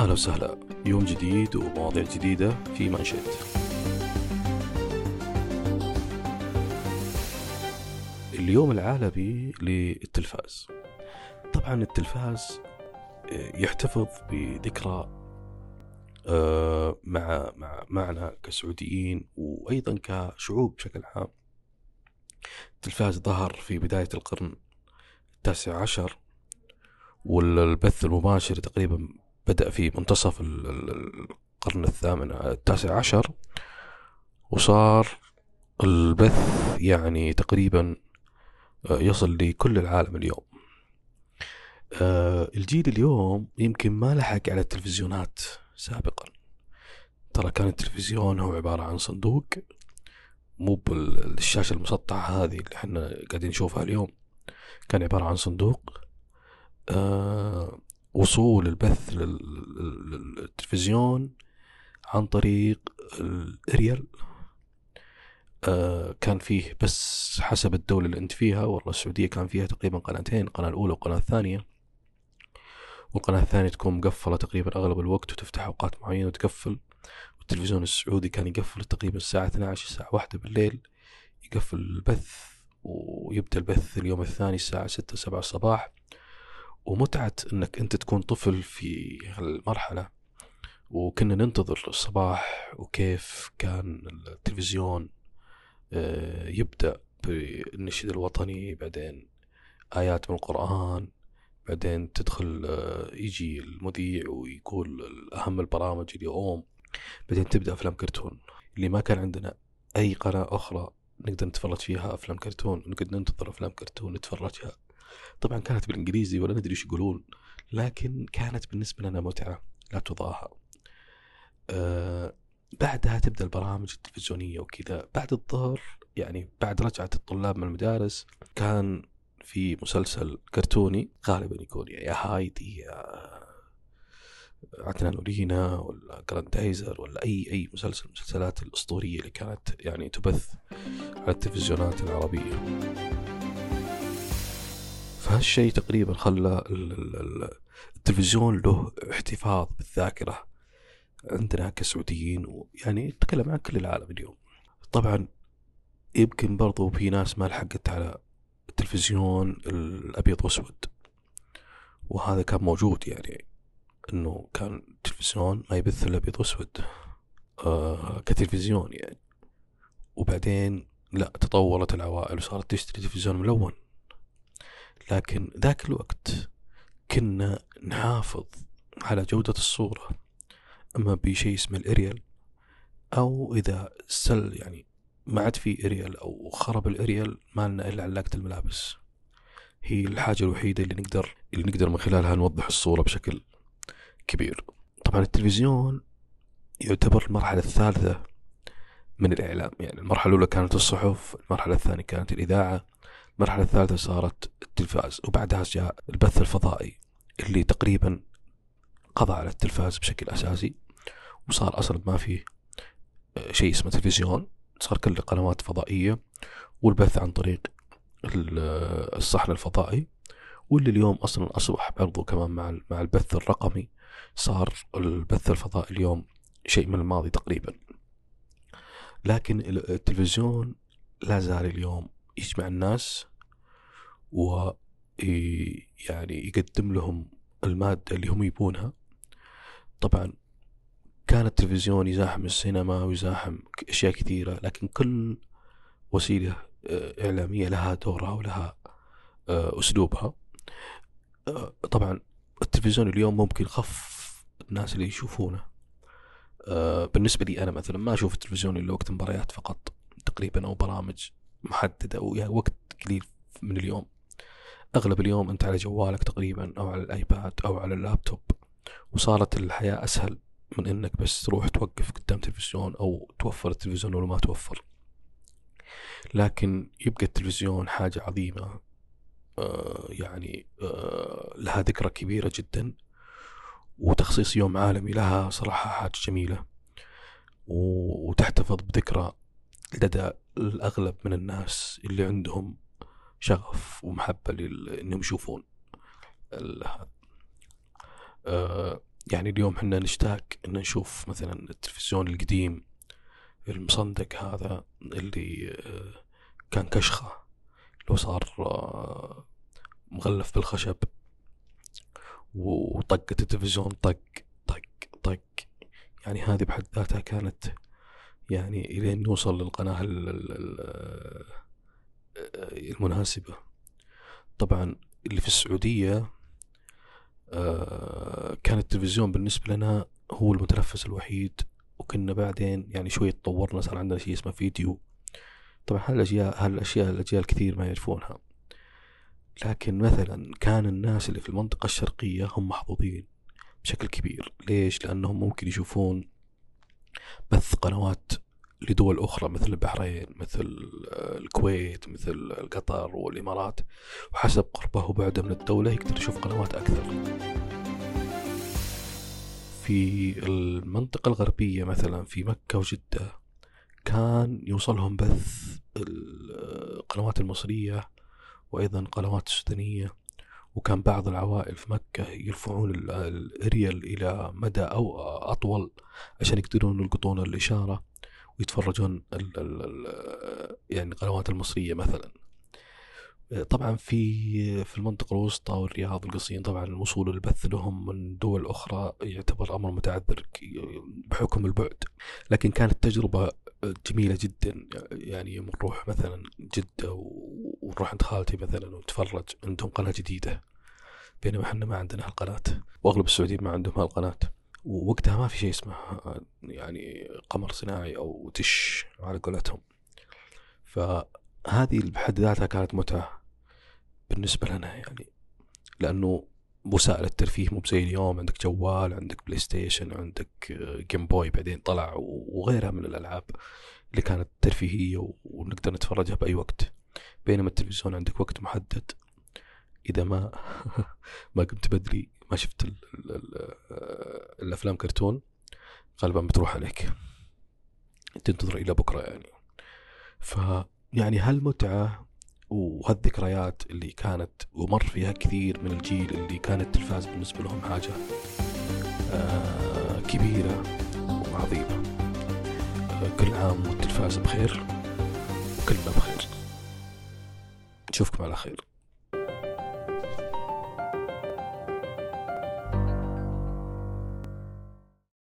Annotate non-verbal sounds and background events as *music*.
أهلا وسهلا. يوم جديد ومواضيع جديدة في منشد اليوم العالمي للتلفاز. طبعا التلفاز آه، يحتفظ بذكرى آه، مع مع معنا كسعوديين وأيضا كشعوب بشكل عام. التلفاز ظهر في بداية القرن التاسع عشر والبث المباشر تقريبا بدأ في منتصف القرن الثامن التاسع عشر وصار البث يعني تقريبا آه، يصل لكل العالم اليوم. آه، الجيل اليوم يمكن ما لحق على التلفزيونات سابقا. ترى كان التلفزيون هو عبارة عن صندوق مو بالشاشة المسطحة هذه اللي إحنا قاعدين نشوفها اليوم. كان عبارة عن صندوق. آه وصول البث للتلفزيون عن طريق الأريال. آه كان فيه بس حسب الدولة اللي أنت فيها والله السعودية كان فيها تقريبا قناتين القناة الأولى والقناة الثانية. والقناة الثانية تكون مقفلة تقريبا أغلب الوقت وتفتح أوقات معينة وتقفل. والتلفزيون السعودي كان يقفل تقريبا الساعة 12 الساعة واحدة بالليل يقفل البث ويبدأ البث اليوم الثاني الساعة 6 7 الصباح. ومتعة إنك أنت تكون طفل في هالمرحلة وكنا ننتظر الصباح وكيف كان التلفزيون آه، يبدأ بالنشيد الوطني بعدين آيات من القرآن بعدين تدخل آه، يجي المذيع ويقول أهم البرامج اليوم بعدين تبدأ أفلام كرتون. اللي ما كان عندنا أي قناة أخرى نقدر نتفرج فيها أفلام كرتون نقدر ننتظر أفلام كرتون نتفرجها طبعا كانت بالإنجليزي ولا ندري إيش يقولون لكن كانت بالنسبة لنا متعة لا تضاهى. أه بعدها تبدأ البرامج التلفزيونية وكذا. بعد الظهر يعني بعد رجعة الطلاب من المدارس كان في مسلسل كرتوني غالبا يكون يا هايدي يا عدنان ولينا ولا جراندايزر ولا أي أي مسلسل المسلسلات الأسطورية اللي كانت يعني تبث على التلفزيونات العربية. فهالشيء تقريبا خلى التلفزيون له احتفاظ بالذاكرة. عندنا كسعوديين ويعني نتكلم عن كل العالم اليوم. طبعا يمكن برضو في ناس ما لحقت على التلفزيون الأبيض وأسود. وهذا كان موجود يعني إنه كان التلفزيون ما يبث إلا أبيض وأسود. آه كتلفزيون يعني. وبعدين لا تطورت العوائل وصارت تشتري تلفزيون ملون. لكن ذاك الوقت كنا نحافظ على جودة الصورة أما بشيء اسمه الأريال أو إذا سل يعني ما عاد في أريال أو خرب الأريال ما لنا إلا علاقة الملابس. هي الحاجة الوحيدة اللي نقدر اللي نقدر من خلالها نوضح الصورة بشكل كبير. طبعا التلفزيون يعتبر المرحلة الثالثة من الإعلام يعني المرحلة الأولى كانت الصحف المرحلة الثانية كانت الإذاعة المرحلة الثالثة صارت التلفاز وبعدها جاء البث الفضائي اللي تقريبا قضى على التلفاز بشكل أساسي وصار أصلا ما فيه آه، شيء اسمه تلفزيون صار كل قنوات فضائية والبث عن طريق الصحن الفضائي واللي اليوم أصلا أصبح برضو كمان مع مع البث الرقمي صار البث الفضائي اليوم شيء من الماضي تقريبا. لكن التلفزيون لا زال اليوم يجمع الناس و يعني يقدم لهم المادة اللي هم يبونها. طبعا كان التلفزيون يزاحم السينما ويزاحم أشياء كثيرة لكن كل وسيلة آه، إعلامية لها دورها ولها آه، أسلوبها. آه، طبعا التلفزيون اليوم ممكن خف الناس اللي يشوفونه. بالنسبة لي أنا مثلا ما أشوف التلفزيون إلا وقت مباريات فقط تقريبا أو برامج محددة أو يعني وقت قليل من اليوم. أغلب اليوم أنت على جوالك تقريبا أو على الآيباد أو على اللابتوب وصارت الحياة أسهل من إنك بس تروح توقف قدام تلفزيون أو توفر التلفزيون ولا ما توفر. لكن يبقى التلفزيون حاجة عظيمة آه، يعني آه، لها ذكرى كبيرة جدا وتخصيص يوم عالمي لها صراحة حاجة جميلة وتحتفظ بذكرى لدى الأغلب من الناس اللي عندهم شغف ومحبة لأنهم يشوفون آه، يعني اليوم إحنا نشتاق إن نشوف مثلا التلفزيون القديم المصندق هذا اللي آه، كان كشخة لو صار آه، مغلف بالخشب وطقت التلفزيون طق طق طق. يعني هذه بحد ذاتها كانت يعني إلين نوصل للقناة المناسبة. طبعا اللي في السعودية آه، كان التلفزيون بالنسبة لنا هو المتنفس الوحيد وكنا بعدين يعني شوي تطورنا صار عندنا شيء اسمه فيديو. طبعا هالاشياء هالاشياء الأجيال كثير ما يعرفونها. لكن مثلا كان الناس اللي في المنطقة الشرقية هم محظوظين بشكل كبير. ليش؟ لأنهم ممكن يشوفون بث قنوات لدول أخرى مثل البحرين مثل الكويت مثل قطر والإمارات. وحسب قربه وبعده من الدولة يقدر يشوف قنوات أكثر. في المنطقة الغربية مثلا في مكة وجدة كان يوصلهم بث القنوات المصرية وأيضا قنوات السودانية. وكان بعض العوائل في مكة يرفعون الأريال إلى مدى أو أطول عشان يقدرون يلقطون الإشارة. ويتفرجون ال ال يعني القنوات المصرية مثلا. طبعا في في المنطقة الوسطى والرياض والقصيم طبعا الوصول البث لهم من دول أخرى يعتبر أمر متعذر بحكم البعد. لكن كانت تجربة جميلة جدا يعني يوم نروح مثلا جدة ونروح عند خالتي مثلا ونتفرج عندهم قناة جديدة. بينما إحنا ما عندنا هالقناة. وأغلب السعوديين ما عندهم هالقناة. ووقتها ما في شيء اسمه يعني قمر صناعي أو دش على قولتهم. فهذه بحد ذاتها كانت متعة بالنسبة لنا يعني لأنه وسائل الترفيه مو زي اليوم عندك جوال عندك PlayStation عندك Game Boy بعدين طلع وغيرها من الألعاب اللي كانت ترفيهية ونقدر نتفرجها بأي وقت. بينما التلفزيون عندك وقت محدد. إذا ما *laughs* ما قمت بدري ما شفت ال ال ال الأفلام كرتون غالبا بتروح عليك. تنتظر إلى بكرة يعني. ف يعني هالمتعة وهالذكريات اللي كانت ومر فيها كثير من الجيل اللي كان التلفاز بالنسبة لهم حاجة آه كبيرة وعظيمة. آه كل عام والتلفاز بخير وكلنا بخير. نشوفكم على خير.